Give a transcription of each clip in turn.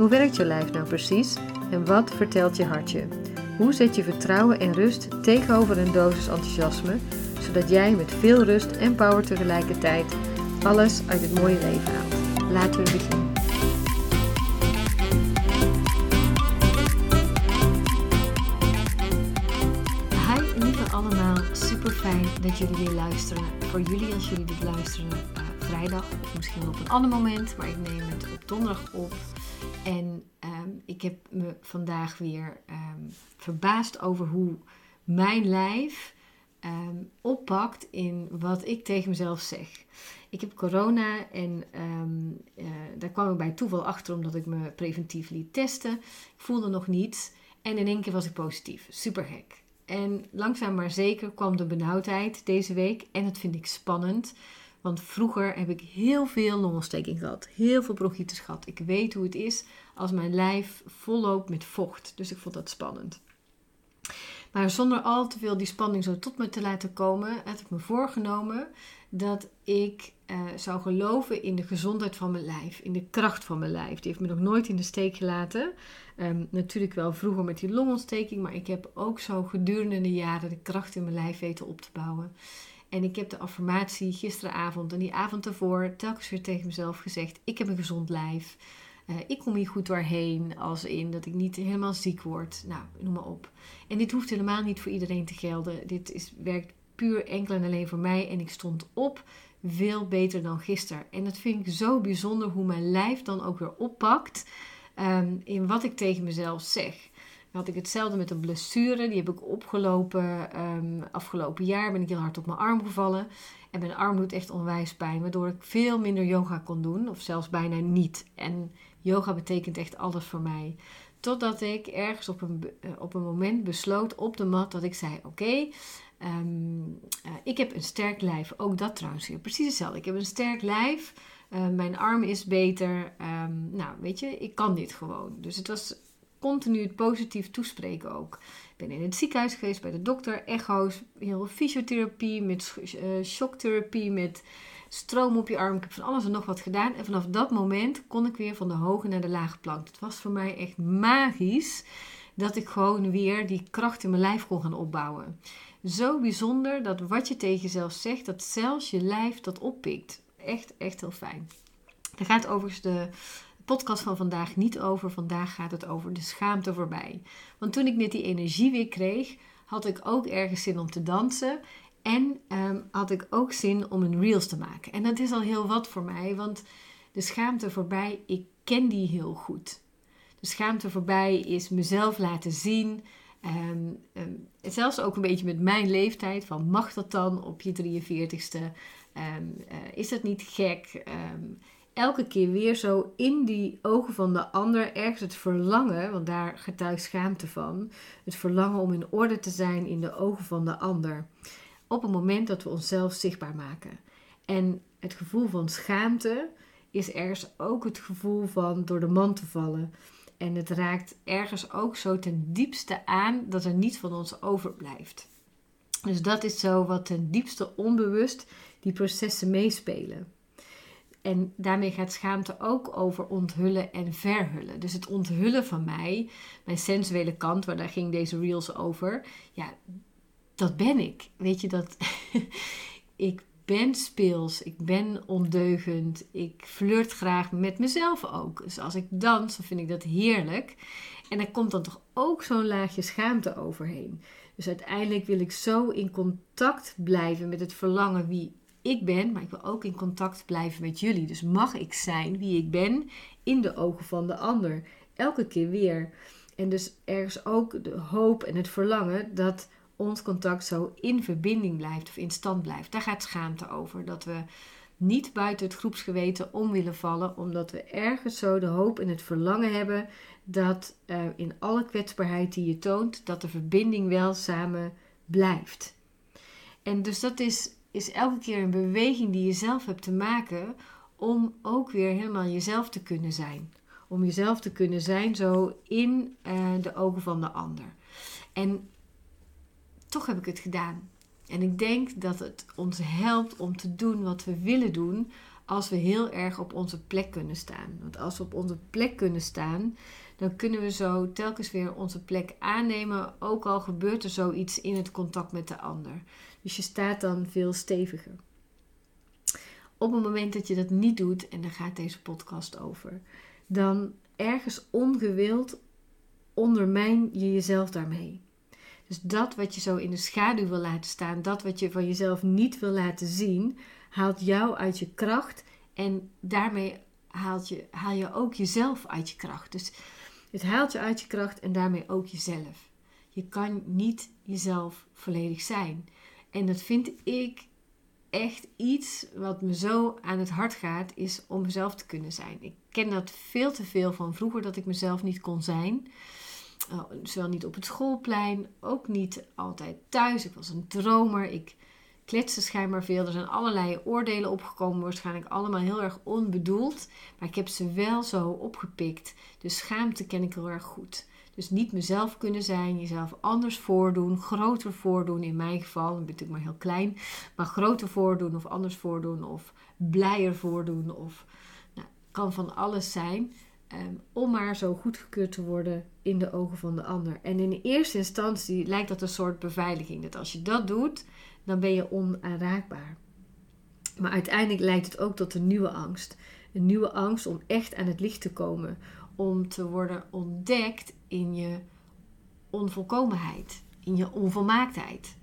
Hoe werkt je lijf nou precies en wat vertelt je hartje? Hoe zet je vertrouwen en rust tegenover een dosis enthousiasme, zodat jij met veel rust en power tegelijkertijd alles uit het mooie leven haalt? Laten we beginnen. Hi lieve allemaal, super fijn dat jullie weer luisteren. Voor jullie als jullie dit luisteren uh, vrijdag of misschien op een ander moment, maar ik neem het op donderdag op. En um, ik heb me vandaag weer um, verbaasd over hoe mijn lijf um, oppakt in wat ik tegen mezelf zeg. Ik heb corona en uh, daar kwam ik bij toeval achter omdat ik me preventief liet testen. Ik voelde nog niets en in één keer was ik positief. Super gek. En langzaam maar zeker kwam de benauwdheid deze week en dat vind ik spannend. Want vroeger heb ik heel veel longontsteking gehad, heel veel bronchitis gehad. Ik weet hoe het is als mijn lijf volloopt met vocht. Dus ik vond dat spannend. Maar zonder al te veel die spanning zo tot me te laten komen, had ik me voorgenomen dat ik uh, zou geloven in de gezondheid van mijn lijf, in de kracht van mijn lijf. Die heeft me nog nooit in de steek gelaten. Um, natuurlijk wel vroeger met die longontsteking, maar ik heb ook zo gedurende de jaren de kracht in mijn lijf weten op te bouwen. En ik heb de affirmatie gisteravond en die avond ervoor telkens weer tegen mezelf gezegd: Ik heb een gezond lijf. Uh, ik kom hier goed doorheen, als in dat ik niet helemaal ziek word. Nou, noem maar op. En dit hoeft helemaal niet voor iedereen te gelden. Dit is, werkt puur enkel en alleen voor mij. En ik stond op veel beter dan gisteren. En dat vind ik zo bijzonder hoe mijn lijf dan ook weer oppakt um, in wat ik tegen mezelf zeg had ik hetzelfde met een blessure. Die heb ik opgelopen um, afgelopen jaar. Ben ik heel hard op mijn arm gevallen. En mijn arm doet echt onwijs pijn. Waardoor ik veel minder yoga kon doen. Of zelfs bijna niet. En yoga betekent echt alles voor mij. Totdat ik ergens op een, uh, op een moment besloot op de mat dat ik zei: Oké, um, uh, ik heb een sterk lijf. Ook dat trouwens weer precies hetzelfde. Ik heb een sterk lijf. Uh, mijn arm is beter. Um, nou, weet je, ik kan dit gewoon. Dus het was continu het positief toespreken ook. Ik ben in het ziekenhuis geweest bij de dokter, echo's, heel fysiotherapie, met uh, shocktherapie, met stroom op je arm. Ik heb van alles en nog wat gedaan. En vanaf dat moment kon ik weer van de hoge naar de lage plank. Het was voor mij echt magisch dat ik gewoon weer die kracht in mijn lijf kon gaan opbouwen. Zo bijzonder dat wat je tegen jezelf zegt, dat zelfs je lijf dat oppikt. Echt, echt heel fijn. Daar gaat overigens de podcast van vandaag niet over. Vandaag gaat het over de schaamte voorbij. Want toen ik net die energie weer kreeg, had ik ook ergens zin om te dansen. En um, had ik ook zin om een reels te maken. En dat is al heel wat voor mij, want de schaamte voorbij, ik ken die heel goed. De schaamte voorbij is mezelf laten zien. Um, zelfs ook een beetje met mijn leeftijd. Van mag dat dan op je 43ste? Um, uh, is dat niet gek? Elke keer weer zo in die ogen van de ander ergens het verlangen, want daar getuigt schaamte van, het verlangen om in orde te zijn in de ogen van de ander. Op het moment dat we onszelf zichtbaar maken. En het gevoel van schaamte is ergens ook het gevoel van door de man te vallen. En het raakt ergens ook zo ten diepste aan dat er niets van ons overblijft. Dus dat is zo wat ten diepste onbewust die processen meespelen. En daarmee gaat schaamte ook over onthullen en verhullen. Dus het onthullen van mij, mijn sensuele kant, waar daar ging deze reels over. Ja, dat ben ik. Weet je dat? ik ben speels, ik ben ondeugend, ik flirt graag met mezelf ook. Dus als ik dans, dan vind ik dat heerlijk. En er komt dan toch ook zo'n laagje schaamte overheen. Dus uiteindelijk wil ik zo in contact blijven met het verlangen wie ik ben, maar ik wil ook in contact blijven met jullie. Dus mag ik zijn wie ik ben in de ogen van de ander. Elke keer weer. En dus ergens ook de hoop en het verlangen dat ons contact zo in verbinding blijft of in stand blijft. Daar gaat schaamte over. Dat we niet buiten het groepsgeweten om willen vallen, omdat we ergens zo de hoop en het verlangen hebben dat uh, in alle kwetsbaarheid die je toont, dat de verbinding wel samen blijft. En dus dat is, is elke keer een beweging die je zelf hebt te maken om ook weer helemaal jezelf te kunnen zijn. Om jezelf te kunnen zijn zo in uh, de ogen van de ander. En toch heb ik het gedaan. En ik denk dat het ons helpt om te doen wat we willen doen als we heel erg op onze plek kunnen staan. Want als we op onze plek kunnen staan, dan kunnen we zo telkens weer onze plek aannemen, ook al gebeurt er zoiets in het contact met de ander. Dus je staat dan veel steviger. Op het moment dat je dat niet doet, en daar gaat deze podcast over, dan ergens ongewild ondermijn je jezelf daarmee. Dus dat wat je zo in de schaduw wil laten staan, dat wat je van jezelf niet wil laten zien, haalt jou uit je kracht en daarmee haalt je, haal je ook jezelf uit je kracht. Dus het haalt je uit je kracht en daarmee ook jezelf. Je kan niet jezelf volledig zijn. En dat vind ik echt iets wat me zo aan het hart gaat, is om mezelf te kunnen zijn. Ik ken dat veel te veel van vroeger dat ik mezelf niet kon zijn. Uh, zowel niet op het schoolplein, ook niet altijd thuis. Ik was een dromer. Ik kletste schijnbaar veel. Er zijn allerlei oordelen opgekomen, waarschijnlijk allemaal heel erg onbedoeld. Maar ik heb ze wel zo opgepikt. Dus schaamte ken ik heel erg goed. Dus niet mezelf kunnen zijn, jezelf anders voordoen, groter voordoen. In mijn geval, ik ben natuurlijk maar heel klein, maar groter voordoen of anders voordoen of blijer voordoen of nou, kan van alles zijn. Um, om maar zo goedgekeurd te worden in de ogen van de ander. En in eerste instantie lijkt dat een soort beveiliging. Dat als je dat doet, dan ben je onaanraakbaar. Maar uiteindelijk leidt het ook tot een nieuwe angst. Een nieuwe angst om echt aan het licht te komen. Om te worden ontdekt in je onvolkomenheid, in je onvolmaaktheid.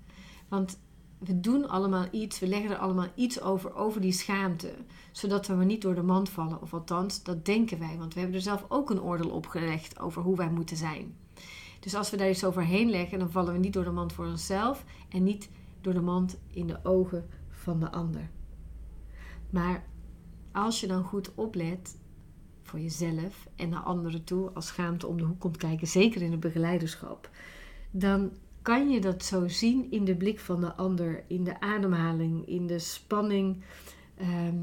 Want we doen allemaal iets, we leggen er allemaal iets over, over die schaamte, zodat we niet door de mand vallen. Of althans, dat denken wij, want we hebben er zelf ook een oordeel op gelegd over hoe wij moeten zijn. Dus als we daar iets overheen leggen, dan vallen we niet door de mand voor onszelf en niet door de mand in de ogen van de ander. Maar als je dan goed oplet voor jezelf en naar anderen toe, als schaamte om de hoek komt kijken, zeker in het begeleiderschap, dan kan je dat zo zien in de blik van de ander, in de ademhaling, in de spanning ehm,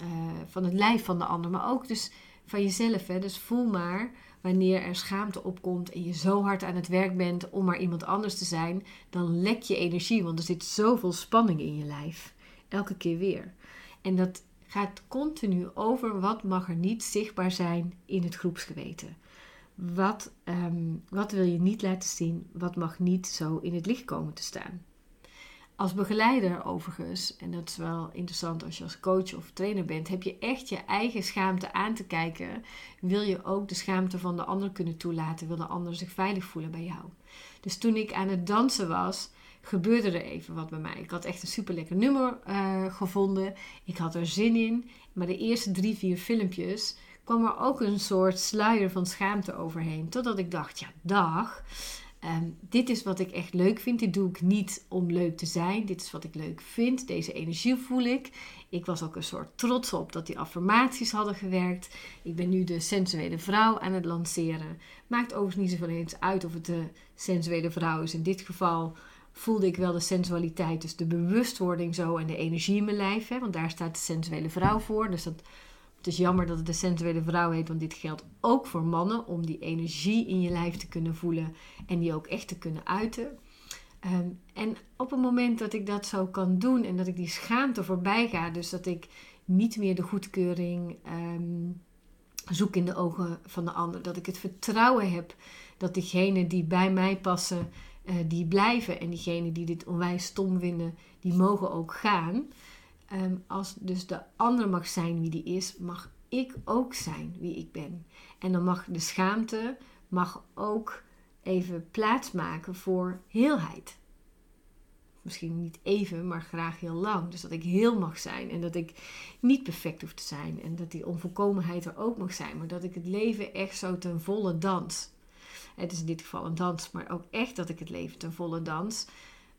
eh, van het lijf van de ander, maar ook dus van jezelf. Hè. Dus voel maar wanneer er schaamte opkomt en je zo hard aan het werk bent om maar iemand anders te zijn, dan lek je energie, want er zit zoveel spanning in je lijf. Elke keer weer. En dat gaat continu over wat mag er niet zichtbaar zijn in het groepsgeweten. Wat, ehm, wat wil je niet laten zien? Wat mag niet zo in het licht komen te staan? Als begeleider overigens, en dat is wel interessant als je als coach of trainer bent, heb je echt je eigen schaamte aan te kijken. Wil je ook de schaamte van de ander kunnen toelaten? Wil de ander zich veilig voelen bij jou? Dus toen ik aan het dansen was, gebeurde er even wat bij mij. Ik had echt een super lekker nummer uh, gevonden. Ik had er zin in. Maar de eerste drie, vier filmpjes kwam er ook een soort sluier van schaamte overheen. Totdat ik dacht, ja, dag. Ehm, dit is wat ik echt leuk vind. Dit doe ik niet om leuk te zijn. Dit is wat ik leuk vind. Deze energie voel ik. Ik was ook een soort trots op dat die affirmaties hadden gewerkt. Ik ben nu de sensuele vrouw aan het lanceren. Maakt overigens niet zoveel uit of het de sensuele vrouw is. In dit geval voelde ik wel de sensualiteit, dus de bewustwording zo en de energie in mijn lijf. Hè, want daar staat de sensuele vrouw voor. Dus dat het is jammer dat het de sensuele vrouw heet, want dit geldt ook voor mannen om die energie in je lijf te kunnen voelen en die ook echt te kunnen uiten. Ehm, en op het moment dat ik dat zo kan doen en dat ik die schaamte voorbij ga, dus dat ik niet meer de goedkeuring ehm, zoek in de ogen van de ander, dat ik het vertrouwen heb dat diegenen die bij mij passen, uh, die blijven en diegenen die dit onwijs stom vinden, die mogen ook gaan. Ehm, als dus de ander mag zijn wie die is, mag ik ook zijn wie ik ben. En dan mag de schaamte mag ook even plaatsmaken voor heelheid. Misschien niet even, maar graag heel lang. Dus dat ik heel mag zijn en dat ik niet perfect hoef te zijn en dat die onvolkomenheid er ook mag zijn, maar dat ik het leven echt zo ten volle dans. Het is in dit geval een dans, maar ook echt dat ik het leven ten volle dans.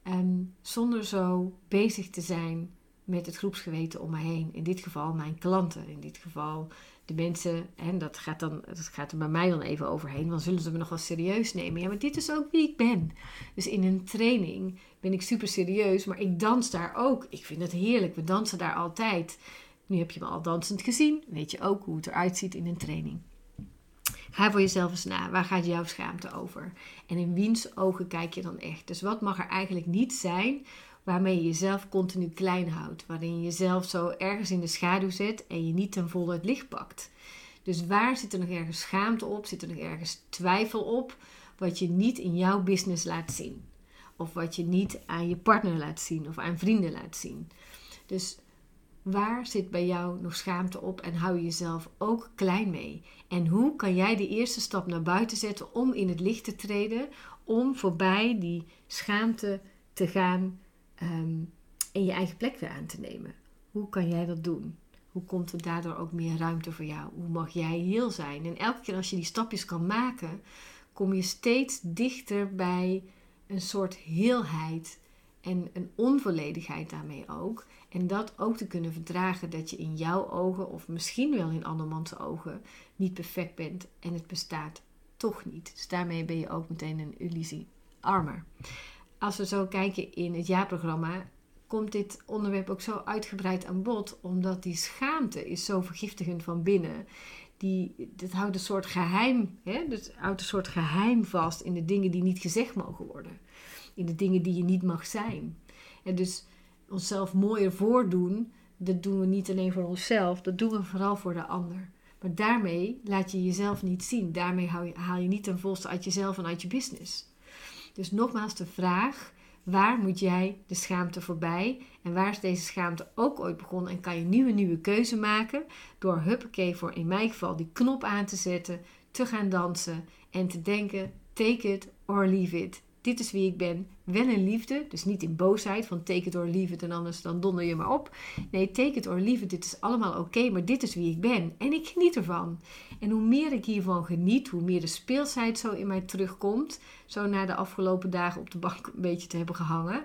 Um, zonder zo bezig te zijn met het groepsgeweten om me heen. In dit geval mijn klanten, in dit geval de mensen. En dat gaat, dan, dat gaat er bij mij dan even overheen, want zullen ze me nog wel serieus nemen? Ja, maar dit is ook wie ik ben. Dus in een training ben ik super serieus, maar ik dans daar ook. Ik vind het heerlijk, we dansen daar altijd. Nu heb je me al dansend gezien, weet je ook hoe het eruit ziet in een training. Ga voor jezelf eens na. Waar gaat jouw schaamte over? En in wiens ogen kijk je dan echt? Dus wat mag er eigenlijk niet zijn waarmee je jezelf continu klein houdt? Waarin je jezelf zo ergens in de schaduw zet en je niet ten volle het licht pakt? Dus waar zit er nog ergens schaamte op? Zit er nog ergens twijfel op? Wat je niet in jouw business laat zien. Of wat je niet aan je partner laat zien of aan vrienden laat zien. Dus Waar zit bij jou nog schaamte op en hou je jezelf ook klein mee? En hoe kan jij de eerste stap naar buiten zetten om in het licht te treden, om voorbij die schaamte te gaan um, en je eigen plek weer aan te nemen? Hoe kan jij dat doen? Hoe komt er daardoor ook meer ruimte voor jou? Hoe mag jij heel zijn? En elke keer als je die stapjes kan maken, kom je steeds dichter bij een soort heelheid en een onvolledigheid daarmee ook. En dat ook te kunnen verdragen dat je in jouw ogen, of misschien wel in andermans ogen, niet perfect bent en het bestaat toch niet. Dus daarmee ben je ook meteen een illusie armer. Als we zo kijken in het jaarprogramma, komt dit onderwerp ook zo uitgebreid aan bod, omdat die schaamte is zo vergiftigend van binnen. Die, dat houdt een soort geheim, hè? Dat houdt een soort geheim vast in de dingen die niet gezegd mogen worden. In de dingen die je niet mag zijn. En dus onszelf mooier voordoen, dat doen we niet alleen voor onszelf, dat doen we vooral voor de ander. Maar daarmee laat je jezelf niet zien. Daarmee haal je, niet ten volste uit jezelf en uit je business. Dus nogmaals de vraag: waar moet jij de schaamte voorbij? En waar is deze schaamte ook ooit begonnen? En kan je nu een nieuwe keuze maken door huppakee voor in mijn geval die knop aan te zetten, te gaan dansen en te denken: take it or leave it dit is wie ik ben. Wel in liefde, dus niet in boosheid van take it or leave it en anders dan donder je maar op. Nee, take it or leave it, dit is allemaal oké, maar dit is wie ik ben. En ik geniet ervan. En hoe meer ik hiervan geniet, hoe meer de speelsheid zo in mij terugkomt. Zo na de afgelopen dagen op de bank een beetje te hebben gehangen.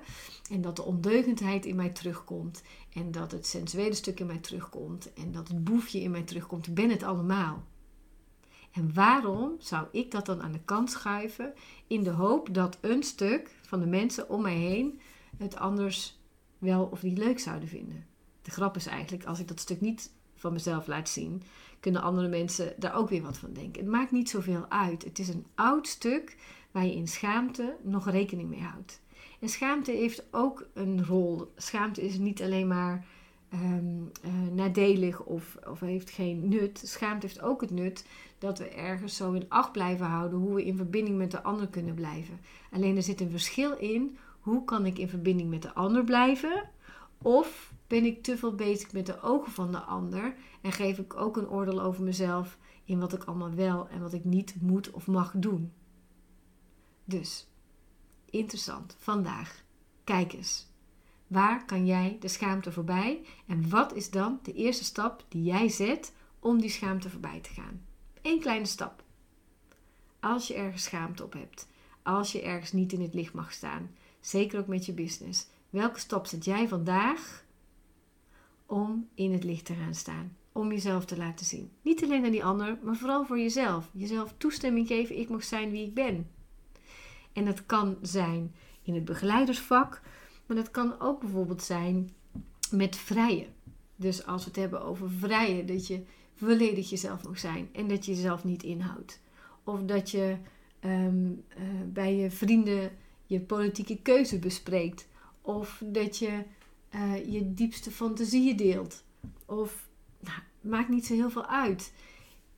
En dat de ondeugendheid in mij terugkomt. En dat het sensuele stuk in mij terugkomt. En dat het boefje in mij terugkomt. Ik ben het allemaal. En waarom zou ik dat dan aan de kant schuiven in de hoop dat een stuk van de mensen om mij heen het anders wel of niet leuk zouden vinden? De grap is eigenlijk, als ik dat stuk niet van mezelf laat zien, kunnen andere mensen daar ook weer wat van denken. Het maakt niet zoveel uit. Het is een oud stuk waar je in schaamte nog rekening mee houdt. En schaamte heeft ook een rol. Schaamte is niet alleen maar um, nadelig of, of heeft geen nut. Schaamte heeft ook het nut dat we ergens zo in acht blijven houden hoe we in verbinding met de ander kunnen blijven. Alleen er zit een verschil in hoe kan ik in verbinding met de ander blijven of ben ik te veel bezig met de ogen van de ander en geef ik ook een oordeel over mezelf in wat ik allemaal wel en wat ik niet moet of mag doen. Dus, interessant, vandaag, kijk eens. Waar kan jij de schaamte voorbij? En wat is dan de eerste stap die jij zet om die schaamte voorbij te gaan? Eén kleine stap. Als je ergens schaamte op hebt, als je ergens niet in het licht mag staan, zeker ook met je business, welke stap zet jij vandaag om in het licht te gaan staan? Om jezelf te laten zien. Niet alleen aan die ander, maar vooral voor jezelf. Jezelf toestemming geven, ik mag zijn wie ik ben. En dat kan zijn in het begeleidersvak, maar dat kan ook bijvoorbeeld zijn met vrije. Dus als we het hebben over vrije, dat je volledig jezelf mag zijn en dat je jezelf niet inhoudt. Of dat je ehm, eh, bij je vrienden je politieke keuze bespreekt. Of dat je uh, je diepste fantasieën deelt. Of, nou, maakt niet zo heel veel uit.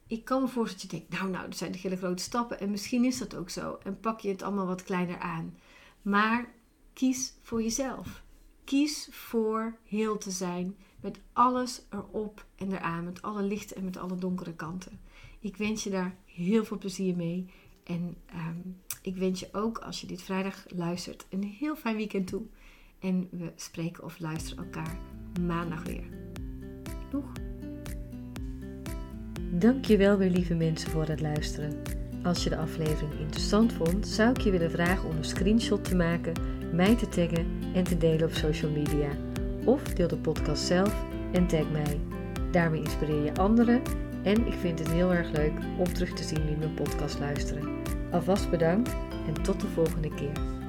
Ik kan me voorstellen dat je denkt, nou, nou, dat zijn de hele grote stappen. En misschien is dat ook zo. En pak je het allemaal wat kleiner aan. Maar kies voor jezelf. Kies voor heel te zijn met alles erop en eraan, met alle lichten en met alle donkere kanten. Ik wens je daar heel veel plezier mee. En ehm, ik wens je ook, als je dit vrijdag luistert, een heel fijn weekend toe. En we spreken of luisteren elkaar maandag weer. Doeg! Dankjewel weer lieve mensen voor het luisteren. Als je de aflevering interessant vond, zou ik je willen vragen om een screenshot te maken, mij te taggen en te delen op social media of deel de podcast zelf en tag mij. Daarmee inspireer je anderen en ik vind het heel erg leuk om terug te zien wie mijn podcast luisteren. Alvast bedankt en tot de volgende keer.